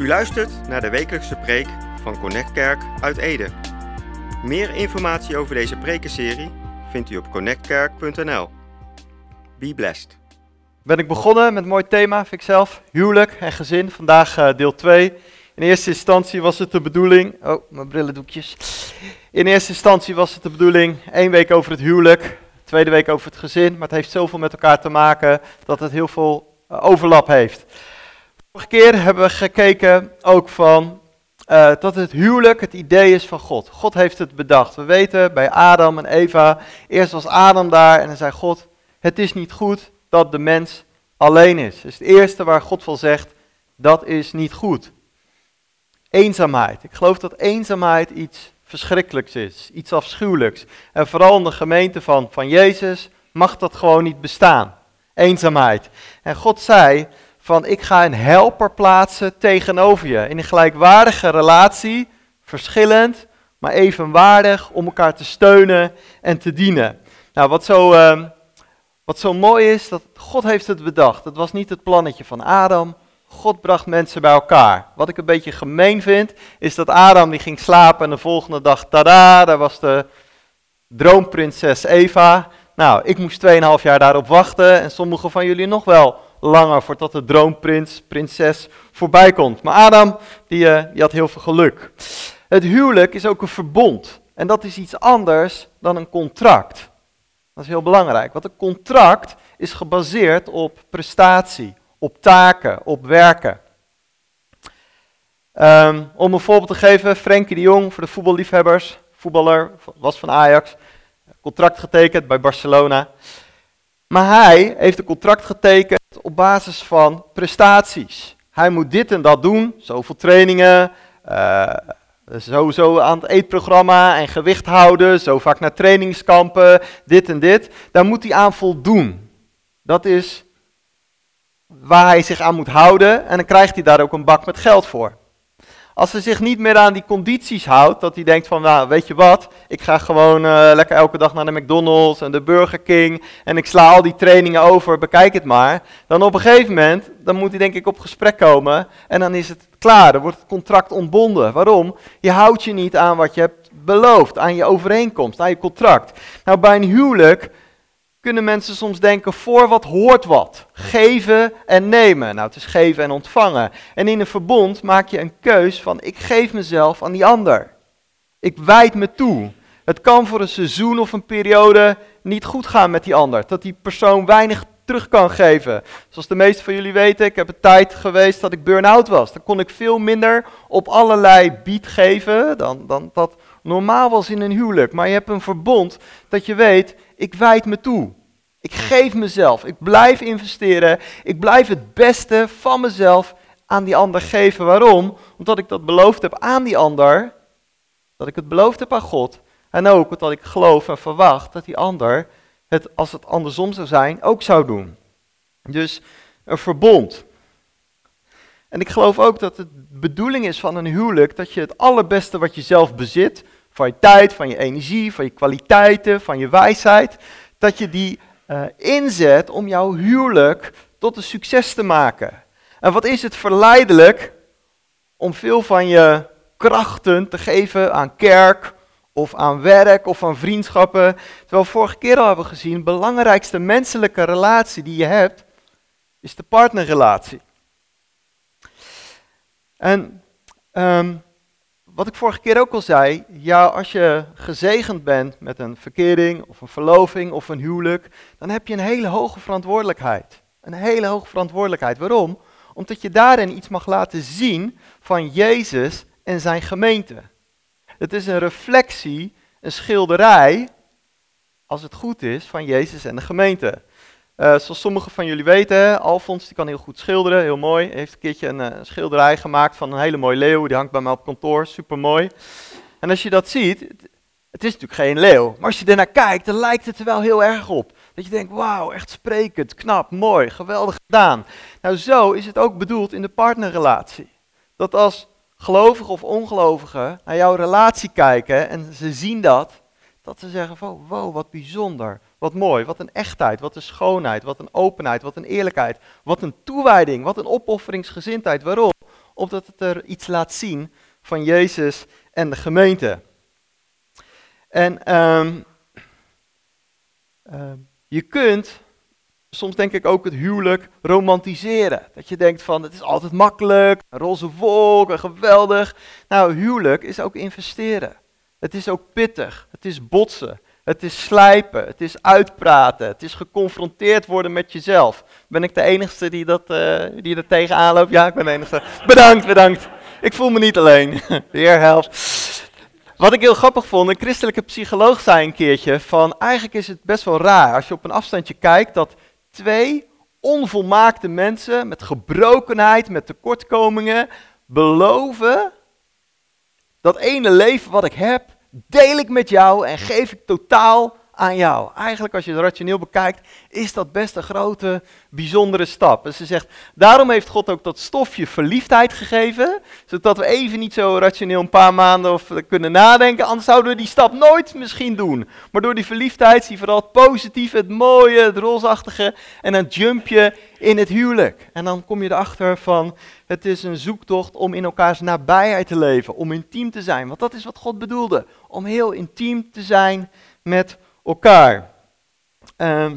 U luistert naar de wekelijkse preek van Connect Kerk uit Ede. Meer informatie over deze prekenserie vindt u op connectkerk.nl. Be blessed. ben ik begonnen met een mooi thema, vind ik zelf, huwelijk en gezin. Vandaag eh, deel 2. In eerste instantie was het de bedoeling, oh, mijn brillendoekjes. In eerste instantie was het de bedoeling, één week over het huwelijk, tweede week over het gezin. Maar het heeft zoveel met elkaar te maken dat het heel veel eh, overlap heeft. Vorige keer hebben we gekeken ook van eh, dat het huwelijk het idee is van God. God heeft het bedacht. We weten bij Adam en Eva, eerst was Adam daar en dan zei God, het is niet goed dat de mens alleen is. Dat is het eerste waar God van zegt, dat is niet goed. Eenzaamheid. Ik geloof dat eenzaamheid iets verschrikkelijks is, iets afschuwelijks. En vooral in de gemeente van, van Jezus mag dat gewoon niet bestaan. Eenzaamheid. En God zei van ik ga een helper plaatsen tegenover je. In een gelijkwaardige relatie, verschillend, maar evenwaardig om elkaar te steunen en te dienen. Nou, wat zo, uh, wat zo mooi is, dat God heeft het bedacht. Het was niet het plannetje van Adam. God bracht mensen bij elkaar. Wat ik een beetje gemeen vind, is dat Adam die ging slapen en de volgende dag, tada, daar was de droomprinses Eva. Nou, ik moest 2,5 jaar daarop wachten en sommigen van jullie nog wel langer voordat de droomprins, prinses voorbij komt. Maar Adam, die, uh, die had heel veel geluk. Het huwelijk is ook een verbond. En dat is iets anders dan een contract. Dat is heel belangrijk. Want een contract is gebaseerd op prestatie, op taken, op werken. Um, om een voorbeeld te geven, Frenkie de Jong voor de voetballiefhebbers, voetballer, was van Ajax, contract getekend bij Barcelona. Maar hij heeft een contract getekend op basis van prestaties. Hij moet dit en dat doen, zoveel trainingen, uh, sowieso aan het eetprogramma en gewicht houden, zo vaak naar trainingskampen, dit en dit. Daar moet hij aan voldoen. Dat is waar hij zich aan moet houden en dan krijgt hij daar ook een bak met geld voor. Als hij zich niet meer aan die condities houdt, dat hij denkt van, nou, weet je wat, ik ga gewoon uh, lekker elke dag naar de McDonald's en de Burger King en ik sla al die trainingen over, bekijk het maar. Dan op een gegeven moment, dan moet hij denk ik op gesprek komen en dan is het klaar, dan wordt het contract ontbonden. Waarom? Je houdt je niet aan wat je hebt beloofd, aan je overeenkomst, aan je contract. Nou, bij een huwelijk kunnen mensen soms denken, voor wat hoort wat. Geven en nemen. Nou, het is geven en ontvangen. En in een verbond maak je een keus van, ik geef mezelf aan die ander. Ik wijd me toe. Het kan voor een seizoen of een periode niet goed gaan met die ander. Dat die persoon weinig terug kan geven. Zoals de meesten van jullie weten, ik heb een tijd geweest dat ik burn-out was. Dan kon ik veel minder op allerlei bied geven dan, dan dat normaal was in een huwelijk. Maar je hebt een verbond dat je weet, ik wijd me toe. Ik geef mezelf. Ik blijf investeren. Ik blijf het beste van mezelf aan die ander geven. Waarom? Omdat ik dat beloofd heb aan die ander. Dat ik het beloofd heb aan God. En ook omdat ik geloof en verwacht dat die ander het, als het andersom zou zijn, ook zou doen. Dus een verbond. En ik geloof ook dat het bedoeling is van een huwelijk dat je het allerbeste wat je zelf bezit, van je tijd, van je energie, van je kwaliteiten, van je wijsheid, dat je die uh, inzet om jouw huwelijk tot een succes te maken. En wat is het verleidelijk om veel van je krachten te geven aan kerk of aan werk of aan vriendschappen. Terwijl we vorige keer al hebben gezien, de belangrijkste menselijke relatie die je hebt, is de partnerrelatie. En um, wat ik vorige keer ook al zei, ja, als je gezegend bent met een verkering of een verloving of een huwelijk, dan heb je een hele hoge verantwoordelijkheid. Een hele hoge verantwoordelijkheid. Waarom? Omdat je daarin iets mag laten zien van Jezus en zijn gemeente. Het is een reflectie, een schilderij, als het goed is, van Jezus en de gemeente. Uh, zoals sommigen van jullie weten, Alfons die kan heel goed schilderen, heel mooi. Hij heeft een keertje een, uh, schilderij gemaakt van een hele mooie leeuw, die hangt bij mij op kantoor, super mooi. En als je dat ziet, het, het is natuurlijk geen leeuw, maar als je ernaar kijkt, dan lijkt het er wel heel erg op. Dat je denkt, wauw, echt sprekend, knap, mooi, geweldig gedaan. Nou, zo is het ook bedoeld in de partnerrelatie. Dat als gelovigen of ongelovigen naar jouw relatie kijken en ze zien dat, dat ze zeggen van, wow, wat bijzonder, wat mooi, wat een echtheid, wat een schoonheid, wat een openheid, wat een eerlijkheid, wat een toewijding, wat een opofferingsgezindheid. Waarom? omdat het er iets laat zien van Jezus en de gemeente. En ehm, ehm, je kunt soms denk ik ook het huwelijk romantiseren. Dat je denkt van het is altijd makkelijk, een roze wolk, geweldig. Nou, huwelijk is ook investeren. Het is ook pittig, het is botsen, het is slijpen, het is uitpraten, het is geconfronteerd worden met jezelf. Ben ik de enige die, dat, uh, die er tegenaan loopt? Ja, ik ben de enige. Bedankt, bedankt. Ik voel me niet alleen. Heer helpt. Wat ik heel grappig vond, een christelijke psycholoog zei een keertje van eigenlijk is het best wel raar als je op een afstandje kijkt dat twee onvolmaakte mensen met gebrokenheid, met tekortkomingen beloven dat ene leven wat ik heb, deel ik met jou en geef ik totaal aan jou. Eigenlijk, als je het rationeel bekijkt, is dat best een grote, bijzondere stap. En ze zegt, daarom heeft God ook dat stofje verliefdheid gegeven, zodat we even niet zo rationeel een paar maanden of kunnen nadenken, anders zouden we die stap nooit misschien doen. Maar door die verliefdheid zie je vooral het positieve, het mooie, het roosachtige, en dan jump je in het huwelijk. En dan kom je erachter van, het is een zoektocht om in elkaars nabijheid te leven, om intiem te zijn. Want dat is wat God bedoelde, om heel intiem te zijn met elkaar. Ehm,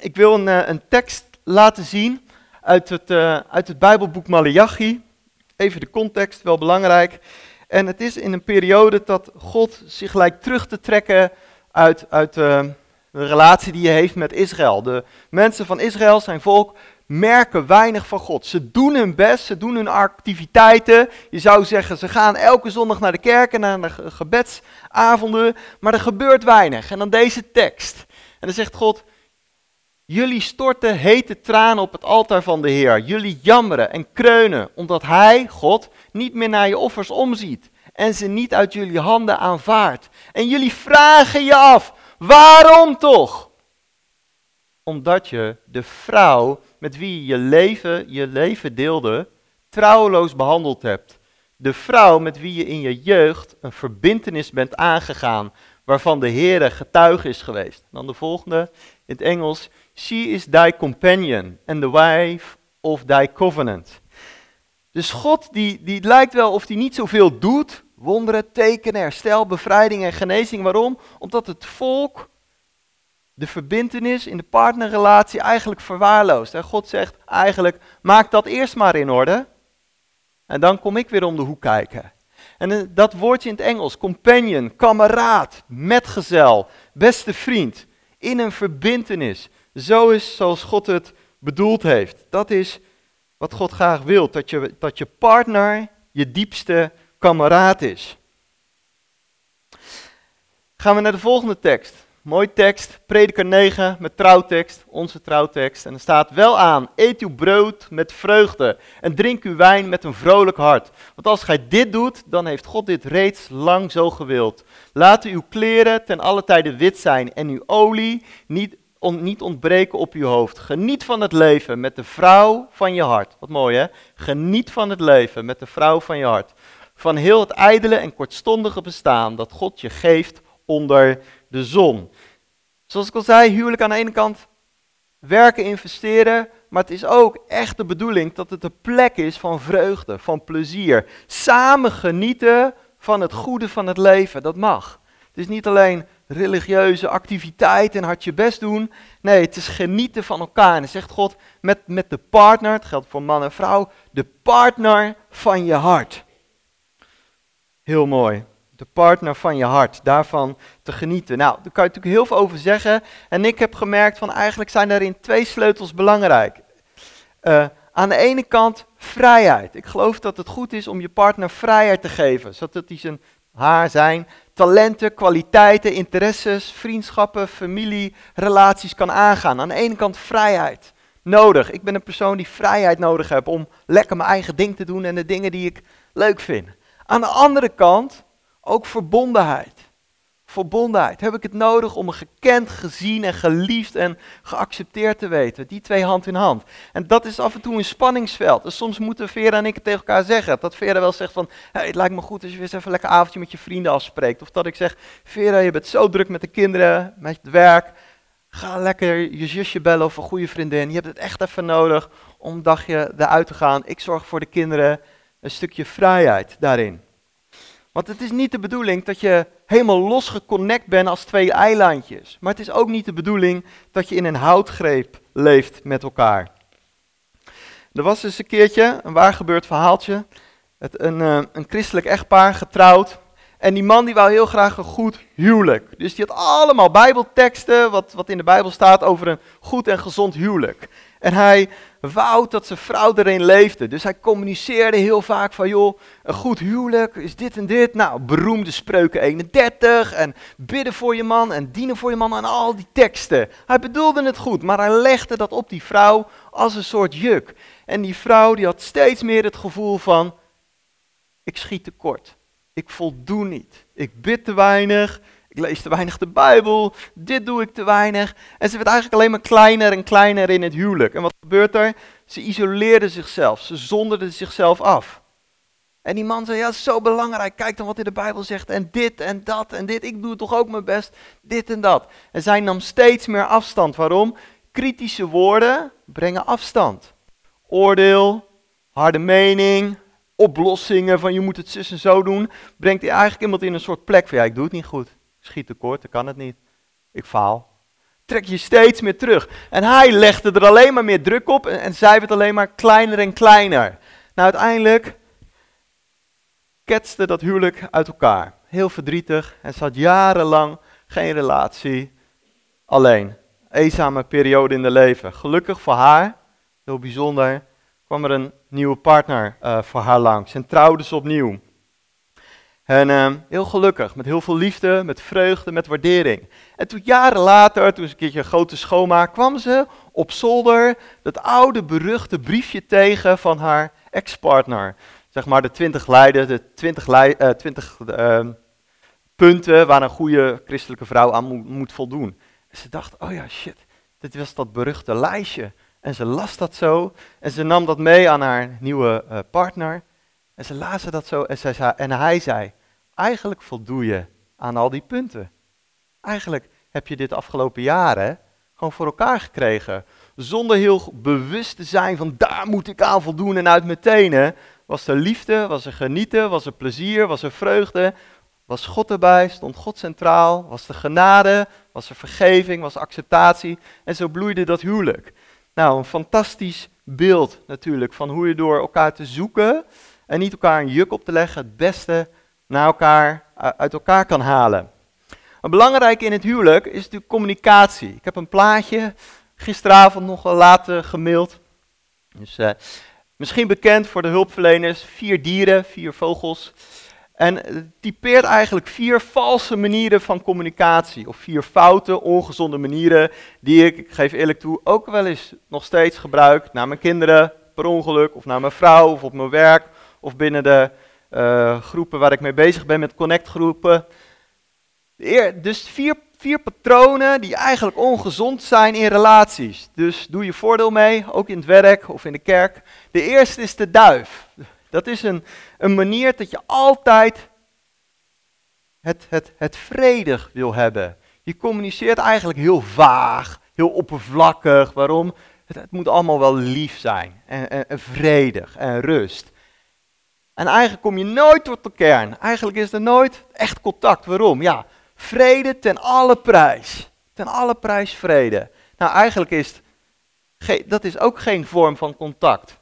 ik wil een, eh, een, tekst laten zien uit het, uh, uit het Bijbelboek Malachi. Even de context, wel belangrijk. En het is in een periode dat God zich lijkt terug te trekken uit, uit uh, de relatie die hij heeft met Israël. De mensen van Israël, zijn volk, merken weinig van God. Ze doen hun best, ze doen hun activiteiten. Je zou zeggen, ze gaan elke zondag naar de kerk en naar de gebedsavonden, maar er gebeurt weinig. En dan deze tekst. En dan zegt God, jullie storten hete tranen op het altaar van de Heer. Jullie jammeren en kreunen, omdat Hij, God, niet meer naar je offers omziet en ze niet uit jullie handen aanvaardt. En jullie vragen je af, waarom toch? Omdat je de vrouw met wie je leven, je leven deelde, trouweloos behandeld hebt. De vrouw met wie je in je jeugd een verbintenis bent aangegaan, waarvan de Heere getuige is geweest. Dan de volgende in het Engels. She is thy companion and the wife of thy covenant. Dus God die, die lijkt wel of hij niet zoveel doet. Wonderen, tekenen, herstel, bevrijding en genezing. Waarom? Omdat het volk de verbintenis in de partnerrelatie eigenlijk verwaarloost. En God zegt eigenlijk, maak dat eerst maar in orde. En dan kom ik weer om de hoek kijken. En eh, dat woordje in het Engels, companion, kameraad, metgezel, beste vriend, in een verbintenis. Zo is zoals God het bedoeld heeft. Dat is wat God graag wil, dat je, dat je partner je diepste kameraad is. Gaan we naar de volgende tekst. Mooi tekst, prediker 9 met trouwtekst, onze trouwtekst. En er staat wel aan, eet uw brood met vreugde en drink uw wijn met een vrolijk hart. Want als gij dit doet, dan heeft God dit reeds lang zo gewild. Laten uw kleren ten alle tijde wit zijn en uw olie niet, niet ontbreken op uw hoofd. Geniet van het leven met de vrouw van je hart. Wat mooi hè? Geniet van het leven met de vrouw van je hart. Van heel het ijdele en kortstondige bestaan dat God je geeft onder de zon. Zoals ik al zei, huwelijk aan de ene kant werken, investeren, maar het is ook echt de bedoeling dat het een plek is van vreugde, van plezier. Samen genieten van het goede van het leven, dat mag. Het is niet alleen religieuze activiteit en hard je best doen. Nee, het is genieten van elkaar. En zegt God met, met de partner, het geldt voor man en vrouw, de partner van je hart. Heel mooi partner van je hart, daarvan te genieten. Nou, daar kan je natuurlijk heel veel over zeggen. En ik heb gemerkt van eigenlijk zijn daarin twee sleutels belangrijk. Uh, aan de ene kant vrijheid. Ik geloof dat het goed is om je partner vrijheid te geven, zodat hij zijn, haar, zijn talenten, kwaliteiten, interesses, vriendschappen, familie, relaties kan aangaan. Aan de ene kant vrijheid nodig. Ik ben een persoon die vrijheid nodig heb om lekker mijn eigen ding te doen en de dingen die ik leuk vind. Aan de andere kant ook verbondenheid. Verbondenheid. Heb ik het nodig om me gekend, gezien en geliefd en geaccepteerd te weten? Die twee hand in hand. En dat is af en toe een spanningsveld. Dus soms moeten Vera en ik het tegen elkaar zeggen. Dat Vera wel zegt van, het lijkt me goed als je weer eens even een lekker avondje met je vrienden afspreekt. Of dat ik zeg, Vera, je bent zo druk met de kinderen, met het werk. Ga lekker je zusje bellen of een goede vriendin. Je hebt het echt even nodig om een dagje eruit te gaan. Ik zorg voor de kinderen een stukje vrijheid daarin. Want het is niet de bedoeling dat je helemaal losgeconnect bent als twee eilandjes. Maar het is ook niet de bedoeling dat je in een houtgreep leeft met elkaar. Er was eens een keertje, een waar gebeurd verhaaltje. Het, een, uh, een christelijk echtpaar, getrouwd. En die man die wou heel graag een goed huwelijk. Dus die had allemaal bijbelteksten, wat, wat in de Bijbel staat over een goed en gezond huwelijk. En hij wou dat zijn vrouw erin leefde. Dus hij communiceerde heel vaak van, joh, een goed huwelijk is dit en dit. Nou, beroemde spreuken 31 en bidden voor je man en dienen voor je man en al die teksten. Hij bedoelde het goed, maar hij legde dat op die vrouw als een soort juk. En die vrouw die had steeds meer het gevoel van, ik schiet tekort. Ik voldoe niet. Ik bid te weinig. Ik lees te weinig de Bijbel. Dit doe ik te weinig. En ze werd eigenlijk alleen maar kleiner en kleiner in het huwelijk. En wat gebeurt er? Ze isoleerde zichzelf. Ze zonderde zichzelf af. En die man zei, ja, zo belangrijk. Kijk dan wat in de Bijbel zegt. En dit en dat en dit. Ik doe toch ook mijn best. Dit en dat. En zij nam steeds meer afstand. Waarom? Kritische woorden brengen afstand. Oordeel, harde mening, oplossingen van je moet het zus en zo doen, brengt eigenlijk iemand in een soort plek van ja, ik doe het niet goed. Schiet tekort, ik kan het niet. Ik faal. Trek je steeds meer terug. En hij legde er alleen maar meer druk op en, en zij werd alleen maar kleiner en kleiner. Nou, uiteindelijk ketste dat huwelijk uit elkaar. Heel verdrietig en zat jarenlang geen relatie. Alleen. Eenzame periode in de leven. Gelukkig voor haar, heel bijzonder, kwam er een nieuwe partner uh, voor haar langs en trouwden ze opnieuw. En uh, heel gelukkig, met heel veel liefde, met vreugde, met waardering. En toen jaren later, toen ze een keertje een grote schoonmaak, kwam ze op zolder dat oude beruchte briefje tegen van haar ex-partner. Zeg maar de twintig leiden, de twintig, uh, twintig uh, punten waar een goede christelijke vrouw aan moet, moet voldoen. En ze dacht, oh ja, shit, dit was dat beruchte lijstje. En ze las dat zo. En ze nam dat mee aan haar nieuwe uh, partner. En ze lazen dat zo. En, en hij zei: Eigenlijk voldoe je aan al die punten. Eigenlijk heb je dit afgelopen jaren gewoon voor elkaar gekregen. Zonder heel bewust te zijn van daar moet ik aan voldoen en uit mijn tenen. Was er liefde, was er genieten, was er plezier, was er vreugde. Was God erbij, stond God centraal, was er genade, was er vergeving, was acceptatie. En zo bloeide dat huwelijk. Nou, een fantastisch beeld natuurlijk van hoe je door elkaar te zoeken en niet elkaar een juk op te leggen, het beste naar elkaar, uit elkaar kan halen. Een belangrijk in het huwelijk is natuurlijk communicatie. Ik heb een plaatje gisteravond nog later gemaild. Dus, uh, misschien bekend voor de hulpverleners, vier dieren, vier vogels. En typeert eigenlijk vier valse manieren van communicatie. Of vier foute, ongezonde manieren die ik, ik geef eerlijk toe, ook wel eens nog steeds gebruik naar mijn kinderen per ongeluk. Of naar mijn vrouw of op mijn werk. Of binnen de uh, groepen waar ik mee bezig ben met connectgroepen. Dus vier, vier patronen die eigenlijk ongezond zijn in relaties. Dus doe je voordeel mee, ook in het werk of in de kerk. De eerste is de duif. Dat is een, een manier dat je altijd het, het, het vredig wil hebben. Je communiceert eigenlijk heel vaag, heel oppervlakkig. Waarom? Het, moet allemaal wel lief zijn en, en, vredig en rust. En eigenlijk kom je nooit tot de kern. Eigenlijk is er nooit echt contact. Waarom? Ja, vrede ten alle prijs. Ten alle prijs vrede. Nou, eigenlijk is het, dat is ook geen vorm van contact.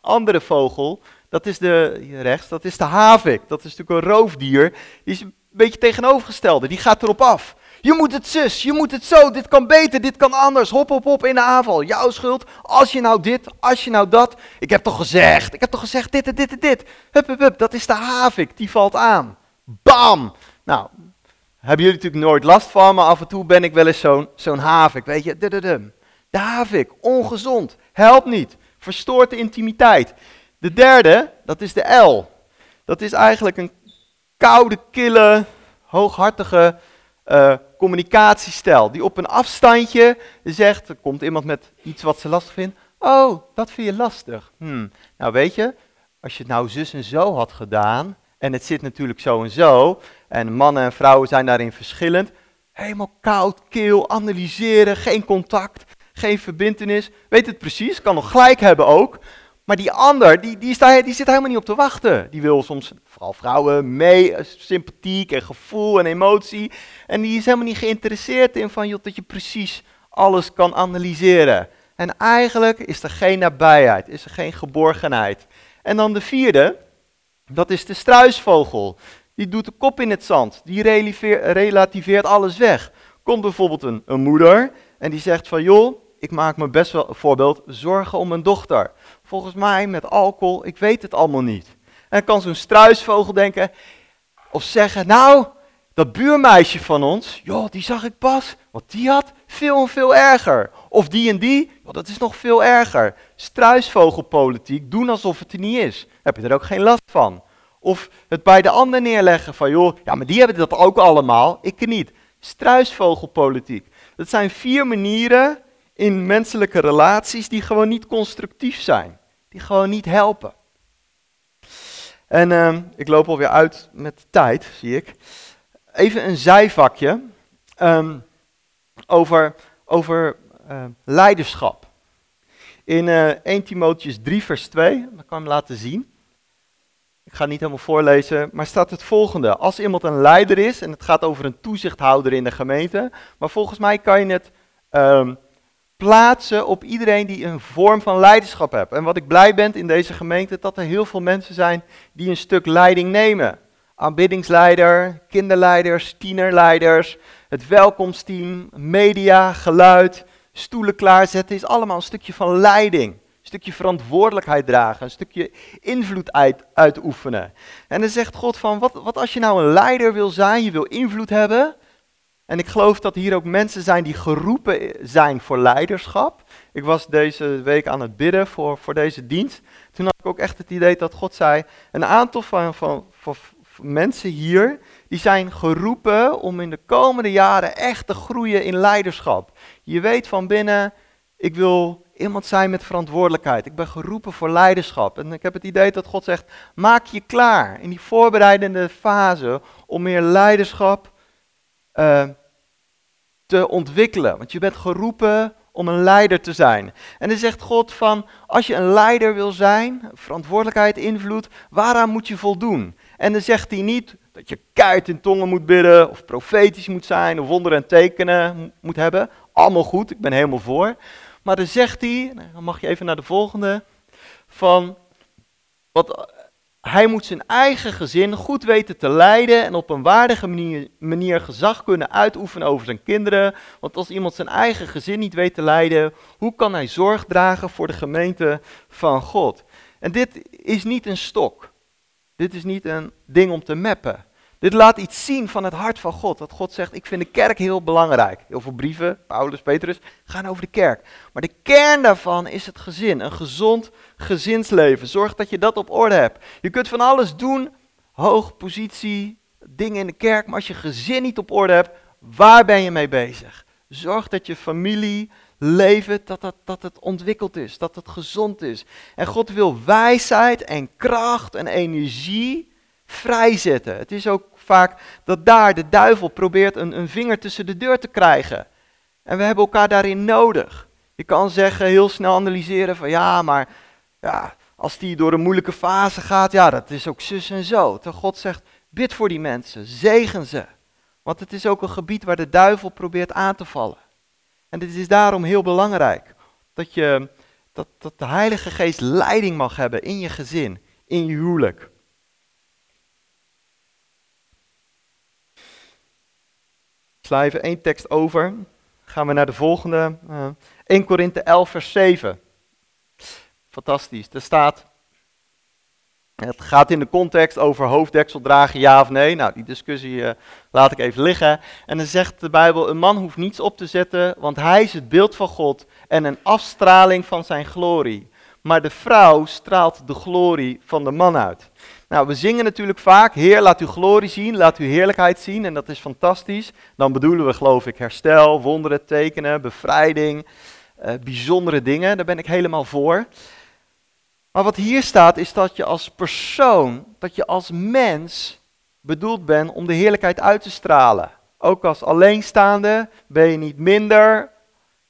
Andere vogel dat is de, rechts, dat is de havik. Dat is natuurlijk een roofdier. Die is een beetje tegenovergestelde. Die gaat erop af. Je moet het zus, je moet het zo, dit kan beter, dit kan anders. Hop, hop, hop in de aanval. Jouw schuld, als je nou dit, als je nou dat. Ik heb toch gezegd, ik heb toch gezegd dit en dit en dit. Hup, hup, hup, dat is de havik, die valt aan. Bam! Nou, hebben jullie natuurlijk nooit last van, maar af en toe ben ik wel eens zo'n zo'n havik, weet je. De havik, ongezond, helpt niet, verstoort de intimiteit. De derde, dat is de L. Dat is eigenlijk een koude, kille, hooghartige uh, communicatiestijl. Die op een afstandje zegt, er komt iemand met iets wat ze lastig vindt. Oh, dat vind je lastig. Hmm. Nou weet je, als je het nou zus en zo had gedaan, en het zit natuurlijk zo en zo, en mannen en vrouwen zijn daarin verschillend, Helemaal koud, keel, analyseren, geen contact, geen verbindenis. Weet het precies, kan nog gelijk hebben ook. Maar die ander, die, die, die zit helemaal niet op te wachten. Die wil soms, vooral vrouwen, mee, eh, sympathiek en gevoel en emotie. En die is helemaal niet geïnteresseerd in van, joh, dat je precies alles kan analyseren. En eigenlijk is er geen nabijheid, is er geen geborgenheid. En dan de vierde, dat is de struisvogel. Die doet de kop in het zand, die relativeert alles weg. Komt bijvoorbeeld een moeder en die zegt van, joh, ik maak me best wel, voorbeeld, zorgen om mijn dochter. Volgens mij met alcohol, ik weet het allemaal niet. En kan zo'n struisvogel denken, of zeggen, nou, dat buurmeisje van ons, joh, die zag ik pas, want die had veel en veel erger. Of die en die, joh, dat is nog veel erger. Struisvogelpolitiek, doen alsof het er niet is. Heb je er ook geen last van. Of het bij de ander neerleggen van, joh, ja, maar die hebben dat ook allemaal, ik niet. Struisvogelpolitiek. Dat zijn vier manieren in menselijke relaties die gewoon niet constructief zijn. Die gewoon niet helpen. En uh, ik loop alweer uit met tijd, zie ik. Even een zijvakje um, over, over uh, leiderschap. In uh, eh, 1 Timotheus 3 vers 2, dat kan ik hem laten zien. Ik ga het niet helemaal voorlezen, maar staat het volgende. Als iemand een leider is, en het gaat over een toezichthouder in de gemeente, maar volgens mij kan je het plaatsen op iedereen die een vorm van leiderschap heeft. En wat ik blij ben in deze gemeente, dat er heel veel mensen zijn die een stuk leiding nemen. Aanbiddingsleider, kinderleiders, tienerleiders, het welkomsteam, media, geluid, stoelen klaarzetten, is allemaal een stukje van leiding. Een stukje verantwoordelijkheid dragen, een stukje invloed uit, uitoefenen. En dan zegt God van, wat, wat als je nou een leider wil zijn, je wil invloed hebben, en ik geloof dat hier ook mensen zijn die geroepen zijn voor leiderschap. Ik was deze week aan het bidden voor, voor deze dienst. Toen had ik ook echt het idee dat God zei, een aantal van, van, van, mensen hier, die zijn geroepen om in de komende jaren echt te groeien in leiderschap. Je weet van binnen, ik wil iemand zijn met verantwoordelijkheid. Ik ben geroepen voor leiderschap. En ik heb het idee dat God zegt, maak je klaar in die voorbereidende fase om meer leiderschap uh, te ontwikkelen. Want je bent geroepen om een leider te zijn. En dan zegt God van, als je een leider wil zijn, verantwoordelijkheid, invloed, waaraan moet je voldoen? En dan zegt hij niet dat je keihard in tongen moet bidden, of profetisch moet zijn, of wonderen en tekenen moet hebben. Allemaal goed, ik ben helemaal voor. Maar dan zegt hij, dan mag je even naar de volgende, van wat hij moet zijn eigen gezin goed weten te leiden en op een waardige manier, gezag kunnen uitoefenen over zijn kinderen. Want als iemand zijn eigen gezin niet weet te leiden, hoe kan hij zorg dragen voor de gemeente van God? En dit is niet een stok. Dit is niet een ding om te mappen. Dit laat iets zien van het hart van God. Dat God zegt, ik vind de kerk heel belangrijk. Heel veel brieven, Paulus, Petrus, gaan over de kerk. Maar de kern daarvan is het gezin. Een gezond gezinsleven. Zorg dat je dat op orde hebt. Je kunt van alles doen, hoog positie, dingen in de kerk. Maar als je gezin niet op orde hebt, waar ben je mee bezig? Zorg dat je familie, leven, dat, dat, dat het ontwikkeld is, dat het gezond is. En God wil wijsheid en kracht en energie vrijzetten. Het is ook vaak dat daar de duivel probeert een, een vinger tussen de deur te krijgen. En we hebben elkaar daarin nodig. Je kan zeggen, heel snel analyseren van ja, maar ja, als die door een moeilijke fase gaat, ja, dat is ook zus en zo. Terwijl God zegt, bid voor die mensen, zegen ze. Want het is ook een gebied waar de duivel probeert aan te vallen. En dit is daarom heel belangrijk. Dat, je, dat, dat de Heilige Geest leiding mag hebben in je gezin, in je huwelijk. Sla één tekst over. Gaan we naar de volgende. Uh, 1 Korinthe 11, vers 7. Fantastisch. Er staat. Het gaat in de context over hoofddeksel dragen, ja of nee. Nou, die discussie uh, laat ik even liggen. En dan zegt de Bijbel: Een man hoeft niets op te zetten, want hij is het beeld van God en een afstraling van zijn glorie. Maar de vrouw straalt de glorie van de man uit. Nou, we zingen natuurlijk vaak, Heer, laat uw glorie zien, laat uw heerlijkheid zien. En dat is fantastisch. Dan bedoelen we, geloof ik, herstel, wonderen, tekenen, bevrijding, uh, bijzondere dingen. Daar ben ik helemaal voor. Maar wat hier staat, is dat je als persoon, dat je als mens bedoeld bent om de heerlijkheid uit te stralen. Ook als alleenstaande ben je niet minder.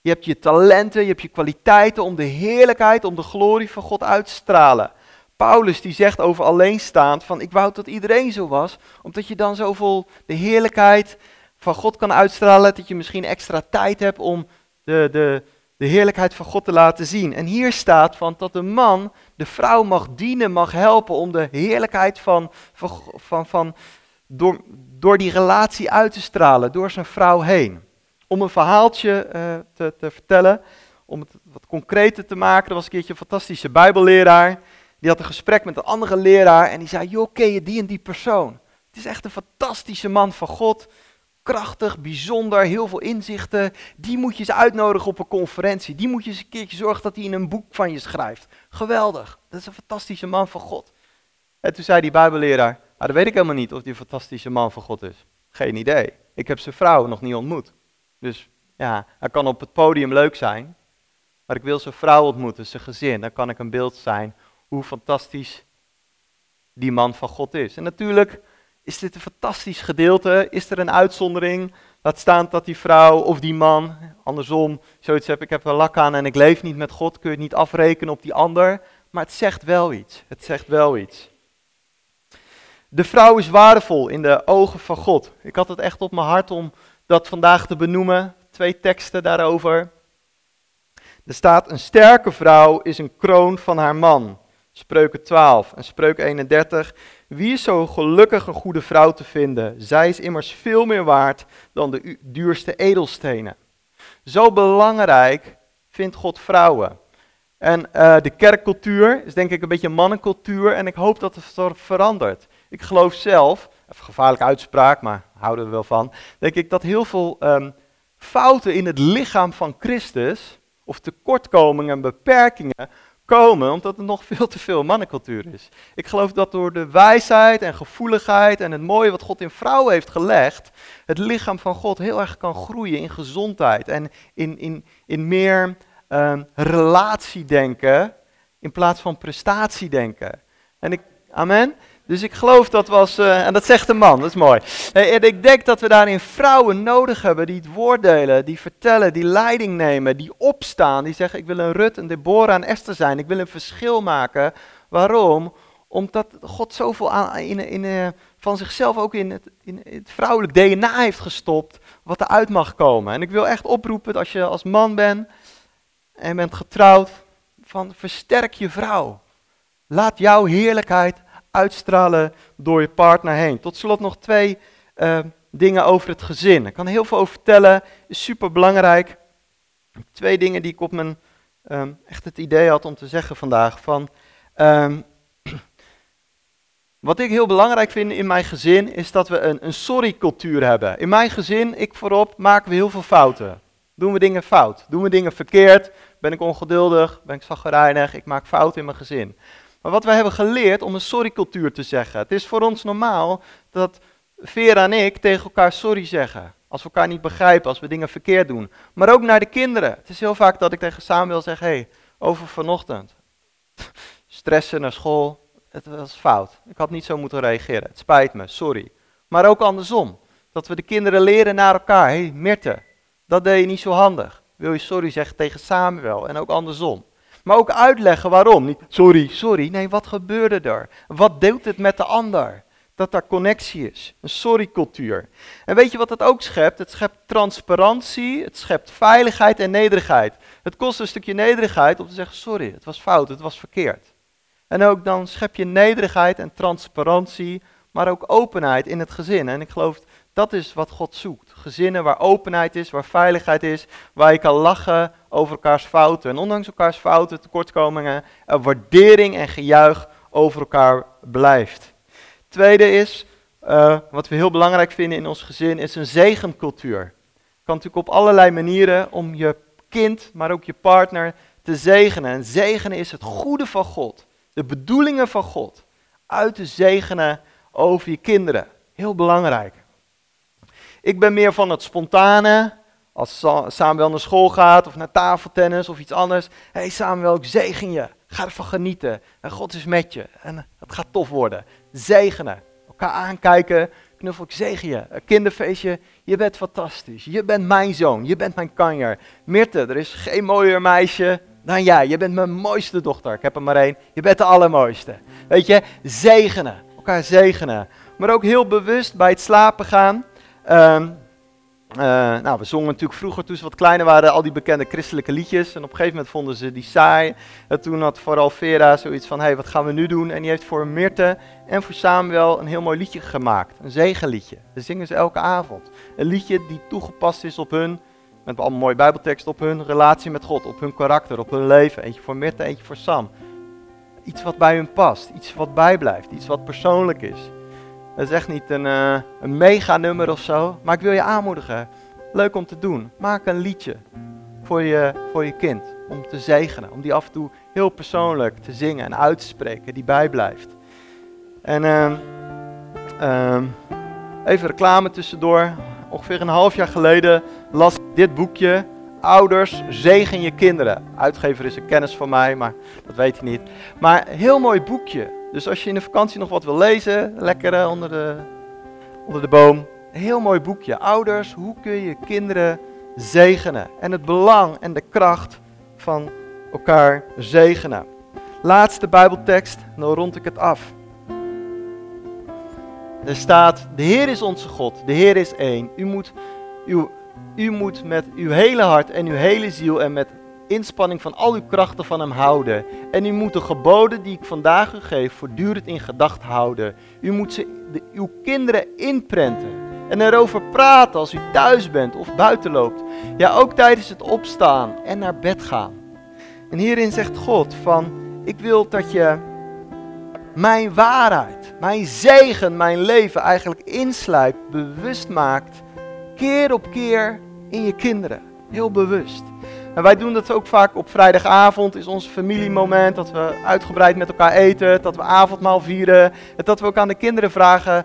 Je hebt je talenten, je hebt je kwaliteiten om de heerlijkheid, om de glorie van God uit te stralen. Paulus die zegt over alleenstaand van ik wou dat iedereen zo was, omdat je dan zoveel de heerlijkheid van God kan uitstralen, dat je misschien extra tijd hebt om de, de, de heerlijkheid van God te laten zien. En hier staat van dat de man de vrouw mag dienen, mag helpen om de heerlijkheid van, van, van, van door, door die relatie uit te stralen, door zijn vrouw heen. Om een verhaaltje uh, te, te vertellen, om het wat concreter te maken. Er was een keertje een fantastische bijbelleraar. Die had een gesprek met een andere leraar en die zei, joh, ken je die en die persoon? Het is echt een fantastische man van God krachtig, bijzonder, heel veel inzichten. Die moet je eens uitnodigen op een conferentie. Die moet je eens een keertje zorgen dat hij in een boek van je schrijft. Geweldig, dat is een fantastische man van God. En toen zei die bijbelleraar, ah, dat weet ik helemaal niet of die een fantastische man van God is. Geen idee. Ik heb zijn vrouw nog niet ontmoet. Dus ja, hij kan op het podium leuk zijn. Maar ik wil zijn vrouw ontmoeten, zijn gezin. Dan kan ik een beeld zijn hoe fantastisch die man van God is. En natuurlijk is dit een fantastisch gedeelte? Is er een uitzondering? Laat staan dat die vrouw of die man, andersom, zoiets heb ik heb een lak aan en ik leef niet met God, kun je het niet afrekenen op die ander. Maar het zegt wel iets. Het zegt wel iets. De vrouw is waardevol in de ogen van God. Ik had het echt op mijn hart om dat vandaag te benoemen. Twee teksten daarover. Er staat: Een sterke vrouw is een kroon van haar man. Spreuken 12 en Spreuk 31. Wie is zo gelukkig een goede vrouw te vinden? Zij is immers veel meer waard dan de duurste edelstenen. Zo belangrijk vindt God vrouwen. En uh, de kerkcultuur is denk ik een beetje mannencultuur en ik hoop dat het verandert. Ik geloof zelf, even gevaarlijke uitspraak, maar houden we wel van, denk ik dat heel veel um, fouten in het lichaam van Christus, of tekortkomingen en beperkingen, komen omdat er nog veel te veel mannencultuur is. Ik geloof dat door de wijsheid en gevoeligheid en het mooie wat God in vrouwen heeft gelegd, het lichaam van God heel erg kan groeien in gezondheid en in, in, in meer uh, relatiedenken in plaats van prestatiedenken. En ik, amen. Dus ik geloof dat was, uh, en dat zegt een man, dat is mooi. en ik denk dat we daarin vrouwen nodig hebben die het woord delen, die vertellen, die leiding nemen, die opstaan, die zeggen ik wil een Rut, een Deborah en Esther zijn, ik wil een verschil maken. Waarom? Omdat God zoveel in, in, uh, van zichzelf ook in het, in het vrouwelijk DNA heeft gestopt, wat eruit mag komen. En ik wil echt oproepen, als je als man bent en bent getrouwd, van versterk je vrouw. Laat jouw heerlijkheid uitstralen door je partner heen. Tot slot nog twee uh, dingen over het gezin. Ik kan heel veel over vertellen, is super belangrijk. Twee dingen die ik op mijn um, echt het idee had om te zeggen vandaag. Van, um, wat ik heel belangrijk vind in mijn gezin is dat we een, een sorry-cultuur hebben. In mijn gezin, ik voorop, maken we heel veel fouten. Doen we dingen fout? Doen we dingen verkeerd? Ben ik ongeduldig? Ben ik zaggerijnig? Ik maak fouten in mijn gezin. Maar wat wij hebben geleerd om een sorry-cultuur te zeggen. Het is voor ons normaal dat Vera en ik tegen elkaar sorry zeggen. Als we elkaar niet begrijpen, als we dingen verkeerd doen. Maar ook naar de kinderen. Het is heel vaak dat ik tegen Samuel zeg, hé, hey, over vanochtend. Stressen naar school, het was fout. Ik had niet zo moeten reageren. Het spijt me, sorry. Maar ook andersom. Dat we de kinderen leren naar elkaar. Hé, hey, Mirte, dat deed je niet zo handig. Wil je sorry zeggen tegen Samuel en ook andersom. Maar ook uitleggen waarom. Niet sorry, sorry. Nee, wat gebeurde er? Wat deelt het met de ander? Dat daar connectie is. Een sorry-cultuur. En weet je wat het ook schept? Het schept transparantie, het schept veiligheid en nederigheid. Het kost een stukje nederigheid om te zeggen: sorry, het was fout, het was verkeerd. En ook dan schep je nederigheid en transparantie, maar ook openheid in het gezin. En ik geloof dat is wat God zoekt. Gezinnen waar openheid is, waar veiligheid is, waar je kan lachen over elkaars fouten. En ondanks elkaars fouten, tekortkomingen, er waardering en gejuich over elkaar blijft. Tweede is, uh, wat we heel belangrijk vinden in ons gezin, is een zegencultuur. Het kan natuurlijk op allerlei manieren om je kind, maar ook je partner te zegenen. En zegenen is het goede van God, de bedoelingen van God, uit te zegenen over je kinderen. Heel belangrijk. Ik ben meer van het spontane. Als Samuel naar school gaat of naar tafeltennis of iets anders. Hé hey Samuel, ik zegen je. Ga ervan genieten. En God is met je. En het gaat tof worden. Zegenen. Elkaar aankijken. knuffel, ik zegen je. Kinderfeestje, je bent fantastisch. Je bent mijn zoon, je bent mijn kanjer. Mirte, er is geen mooier meisje dan jij. Je bent mijn mooiste dochter. Ik heb er maar één. Je bent de allermooiste. Weet je, zegenen. Elkaar zegenen. Maar ook heel bewust bij het slapen gaan. Ehm, eh, nou, we zongen natuurlijk vroeger toen ze wat kleiner waren al die bekende christelijke liedjes. En op een gegeven moment vonden ze die saai. En toen had vooral Vera zoiets van, hé, hey, wat gaan we nu doen? En die heeft voor Mirte en voor Samuel een heel mooi liedje gemaakt. Een zegenliedje. Dat zingen ze elke avond. Een liedje die toegepast is op hun, met allemaal mooie bijbeltekst, op hun relatie met God, op hun karakter, op hun leven. Eentje voor Mirte, eentje voor Sam. Iets wat bij hun past, iets wat bijblijft, iets wat persoonlijk is. Dat is echt niet een, uh, een mega nummer of zo, maar ik wil je aanmoedigen. Leuk om te doen. Maak een liedje voor je, voor je kind, om te zegenen, om die af en toe heel persoonlijk te zingen en uit te spreken, die bijblijft. En uh, uh, even reclame tussendoor. Ongeveer een half jaar geleden las ik dit boekje. Ouders, zegen je kinderen. Uitgever is een kennis van mij, maar dat weet hij niet. Maar heel mooi boekje. Dus als je in de vakantie nog wat wil lezen, lekker eh, onder de, onder de boom. Een heel mooi boekje. Ouders, hoe kun je kinderen zegenen? En het belang en de kracht van elkaar zegenen. Laatste Bijbeltekst, dan rond ik het af. Er staat, de Heer is onze God, de Heer is één. U moet, uw, u moet met uw hele hart en uw hele ziel en met inspanning van al uw krachten van hem houden. En u moet de geboden die ik vandaag u geef voortdurend in gedachten houden. U moet ze uw kinderen inprenten en erover praten als u thuis bent of buiten loopt. Ja, ook tijdens het opstaan en naar bed gaan. En hierin zegt God van, ik wil dat je mijn waarheid, mijn zegen, mijn leven eigenlijk insluit, bewust maakt, keer op keer in je kinderen. Heel bewust. En wij doen dat ook vaak op vrijdagavond, is ons familiemoment, dat we uitgebreid met elkaar eten, dat we avondmaal vieren. En dat we ook aan de kinderen vragen,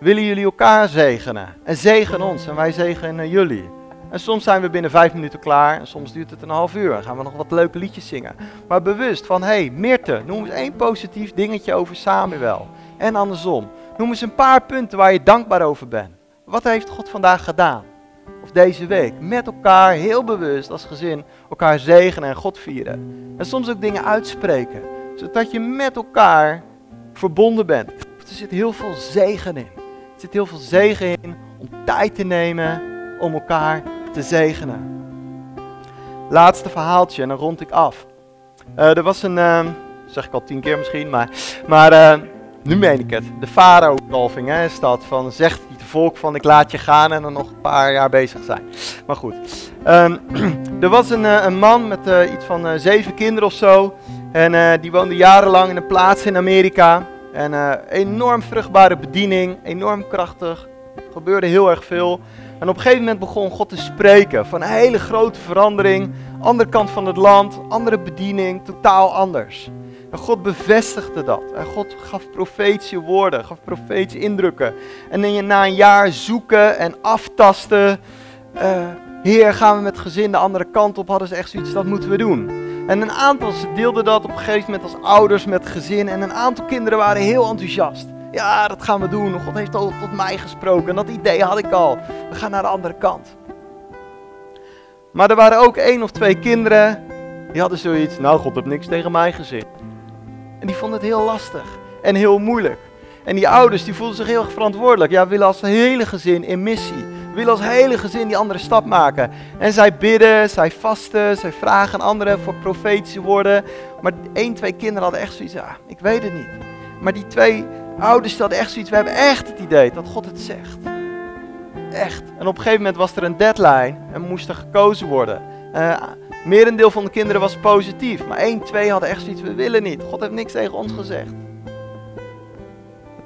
willen jullie elkaar zegenen? En zegen ons en wij zegenen jullie. En soms zijn we binnen vijf minuten klaar en soms duurt het een half uur. Dan gaan we nog wat leuke liedjes zingen. Maar bewust van, hé hey, Mirte, noem eens één positief dingetje over Samuel. En andersom. Noem eens een paar punten waar je dankbaar over bent. Wat heeft God vandaag gedaan? Of deze week. Met elkaar heel bewust als gezin elkaar zegenen en God vieren. En soms ook dingen uitspreken. Zodat je met elkaar verbonden bent. Er zit heel veel zegen in. Er zit heel veel zegen in om tijd te nemen om elkaar te zegenen. Laatste verhaaltje en dan rond ik af. Uh, er was een, uh, zeg ik al tien keer misschien, maar, maar uh, nu meen ik het. De farao-kalving is dat. Van zegt het volk van ik laat je gaan en dan nog een paar jaar bezig zijn. Maar goed. Um, er was een, een man met iets van zeven kinderen of zo. En die woonde jarenlang in een plaats in Amerika. En enorm vruchtbare bediening, enorm krachtig. Gebeurde heel erg veel. En op een gegeven moment begon God te spreken van een hele grote verandering. Andere kant van het land, andere bediening, totaal anders. En God bevestigde dat. En God gaf profetische woorden, gaf profetische indrukken. En na een jaar zoeken en aftasten. Uh, Heer, gaan we met gezin de andere kant op? Hadden ze echt zoiets, dat moeten we doen. En een aantal deelden dat op een gegeven moment als ouders met gezin. En een aantal kinderen waren heel enthousiast. Ja, dat gaan we doen. God heeft al tot mij gesproken. Dat idee had ik al. We gaan naar de andere kant. Maar er waren ook één of twee kinderen. Die hadden zoiets. Nou, God heeft niks tegen mij gezegd. En die vonden het heel lastig. En heel moeilijk. En die ouders die voelden zich heel verantwoordelijk. Ja, willen als hele gezin in missie. Willen als hele gezin die andere stap maken. En zij bidden, zij vasten, zij vragen anderen voor profetische woorden. Maar één, twee kinderen hadden echt zoiets. Ja, ik weet het niet. Maar die twee Ouders hadden echt zoiets, we hebben echt het idee dat God het zegt. Echt. En op een gegeven moment was er een deadline en moest er gekozen worden. Uh, merendeel van de kinderen was positief, maar één, twee hadden echt zoiets, we willen niet. God heeft niks tegen ons gezegd.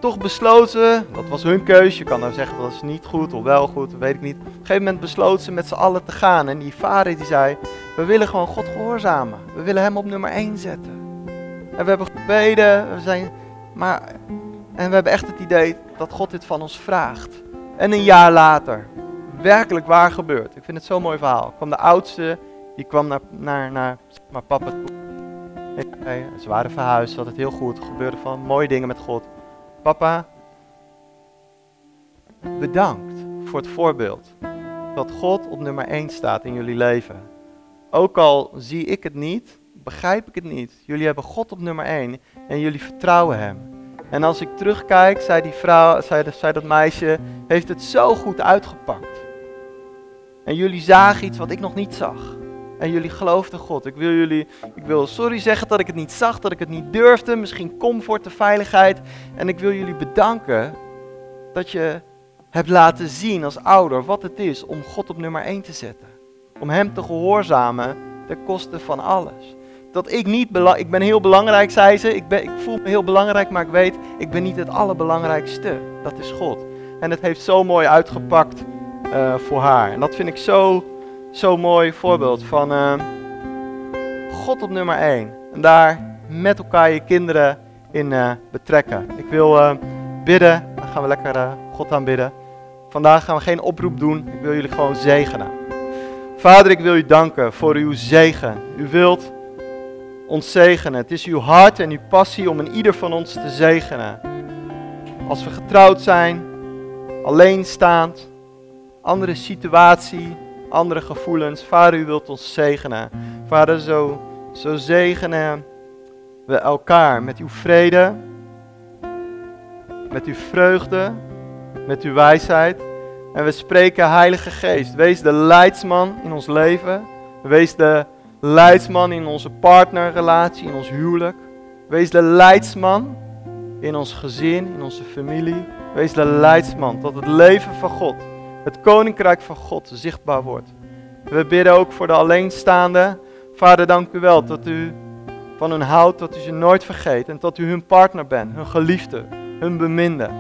toch besloten, dat was hun keuze, je kan nou zeggen dat is niet goed of wel goed, weet ik niet. Op een gegeven moment besloten ze met z'n allen te gaan en die vader die zei, we willen gewoon God gehoorzamen. We willen hem op nummer één zetten. En we hebben gebeden, we zijn, maar en we hebben echt het idee dat God dit van ons vraagt. En een jaar later, werkelijk waar gebeurt. Ik vind het zo'n mooi verhaal. kwam de oudste, die kwam naar, naar, naar maar papa toe. Ze waren verhuisd, had het heel goed. Gebeurden van mooie dingen met God. Papa, bedankt voor het voorbeeld dat God op nummer 1 staat in jullie leven. Ook al zie ik het niet, begrijp ik het niet. Jullie hebben God op nummer 1 en jullie vertrouwen Hem. En als ik terugkijk, zei die vrouw, zei, zei dat meisje, heeft het zo goed uitgepakt. En jullie zagen iets wat ik nog niet zag. En jullie geloofden God. Ik wil jullie, ik wil sorry zeggen dat ik het niet zag, dat ik het niet durfde. Misschien comfort, de veiligheid. En ik wil jullie bedanken dat je hebt laten zien als ouder wat het is om God op nummer 1 te zetten. Om Hem te gehoorzamen ten koste van alles. Dat ik niet, ik ben heel belangrijk, zei ze. Ik, ben, ik voel me heel belangrijk, maar ik weet, ik ben niet het allerbelangrijkste. Dat is God. En het heeft zo mooi uitgepakt uh, voor haar. En dat vind ik zo, zo mooi voorbeeld van uh, God op nummer 1. En daar met elkaar je kinderen in uh, betrekken. Ik wil bidden, dan gaan we lekker God aanbidden. Vandaag gaan we geen oproep doen, ik wil jullie gewoon zegenen. Vader, ik wil u danken voor uw zegen. U wilt ons zegenen. Het is uw hart en uw passie om een ieder van ons te zegenen. Als we getrouwd zijn, alleenstaand, andere situatie, andere gevoelens. Vader, u wilt ons zegenen. Vader, zo, zo zegenen we elkaar met uw vrede, met uw vreugde, met uw wijsheid. En we spreken, Heilige Geest, wees de leidsman in ons leven. Wees de leidsman in onze partnerrelatie, in ons huwelijk. Wees de leidsman in ons gezin, in onze familie. Wees de leidsman tot het leven van God het koninkrijk van God zichtbaar wordt. We bidden ook voor de alleenstaanden. Vader, dank u wel dat u van hun houdt, dat u ze nooit vergeet en dat u hun partner bent, hun geliefde, hun beminde.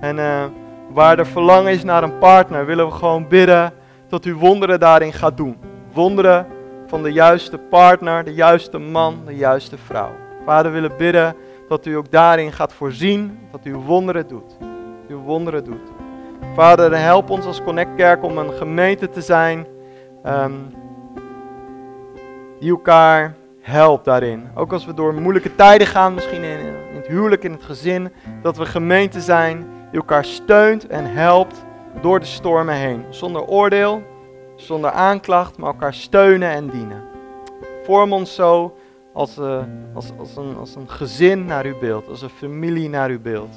En uh, waar er verlangen is naar een partner, willen we gewoon bidden dat u wonderen daarin gaat doen. Wonderen van de juiste partner, de juiste man, de juiste vrouw. Vader, willen bidden dat u ook daarin gaat voorzien, dat u wonderen doet. Dat u wonderen doet. Vader, help ons als Connect Kerk om een gemeente te zijn um, die elkaar helpt daarin. Ook als we door moeilijke tijden gaan, misschien in, het huwelijk, in het gezin, dat we gemeente zijn die elkaar steunt en helpt door de stormen heen. Zonder oordeel, zonder aanklacht, maar elkaar steunen en dienen. Vorm ons zo als, uh, als, als, een, als een gezin naar uw beeld, als een familie naar uw beeld.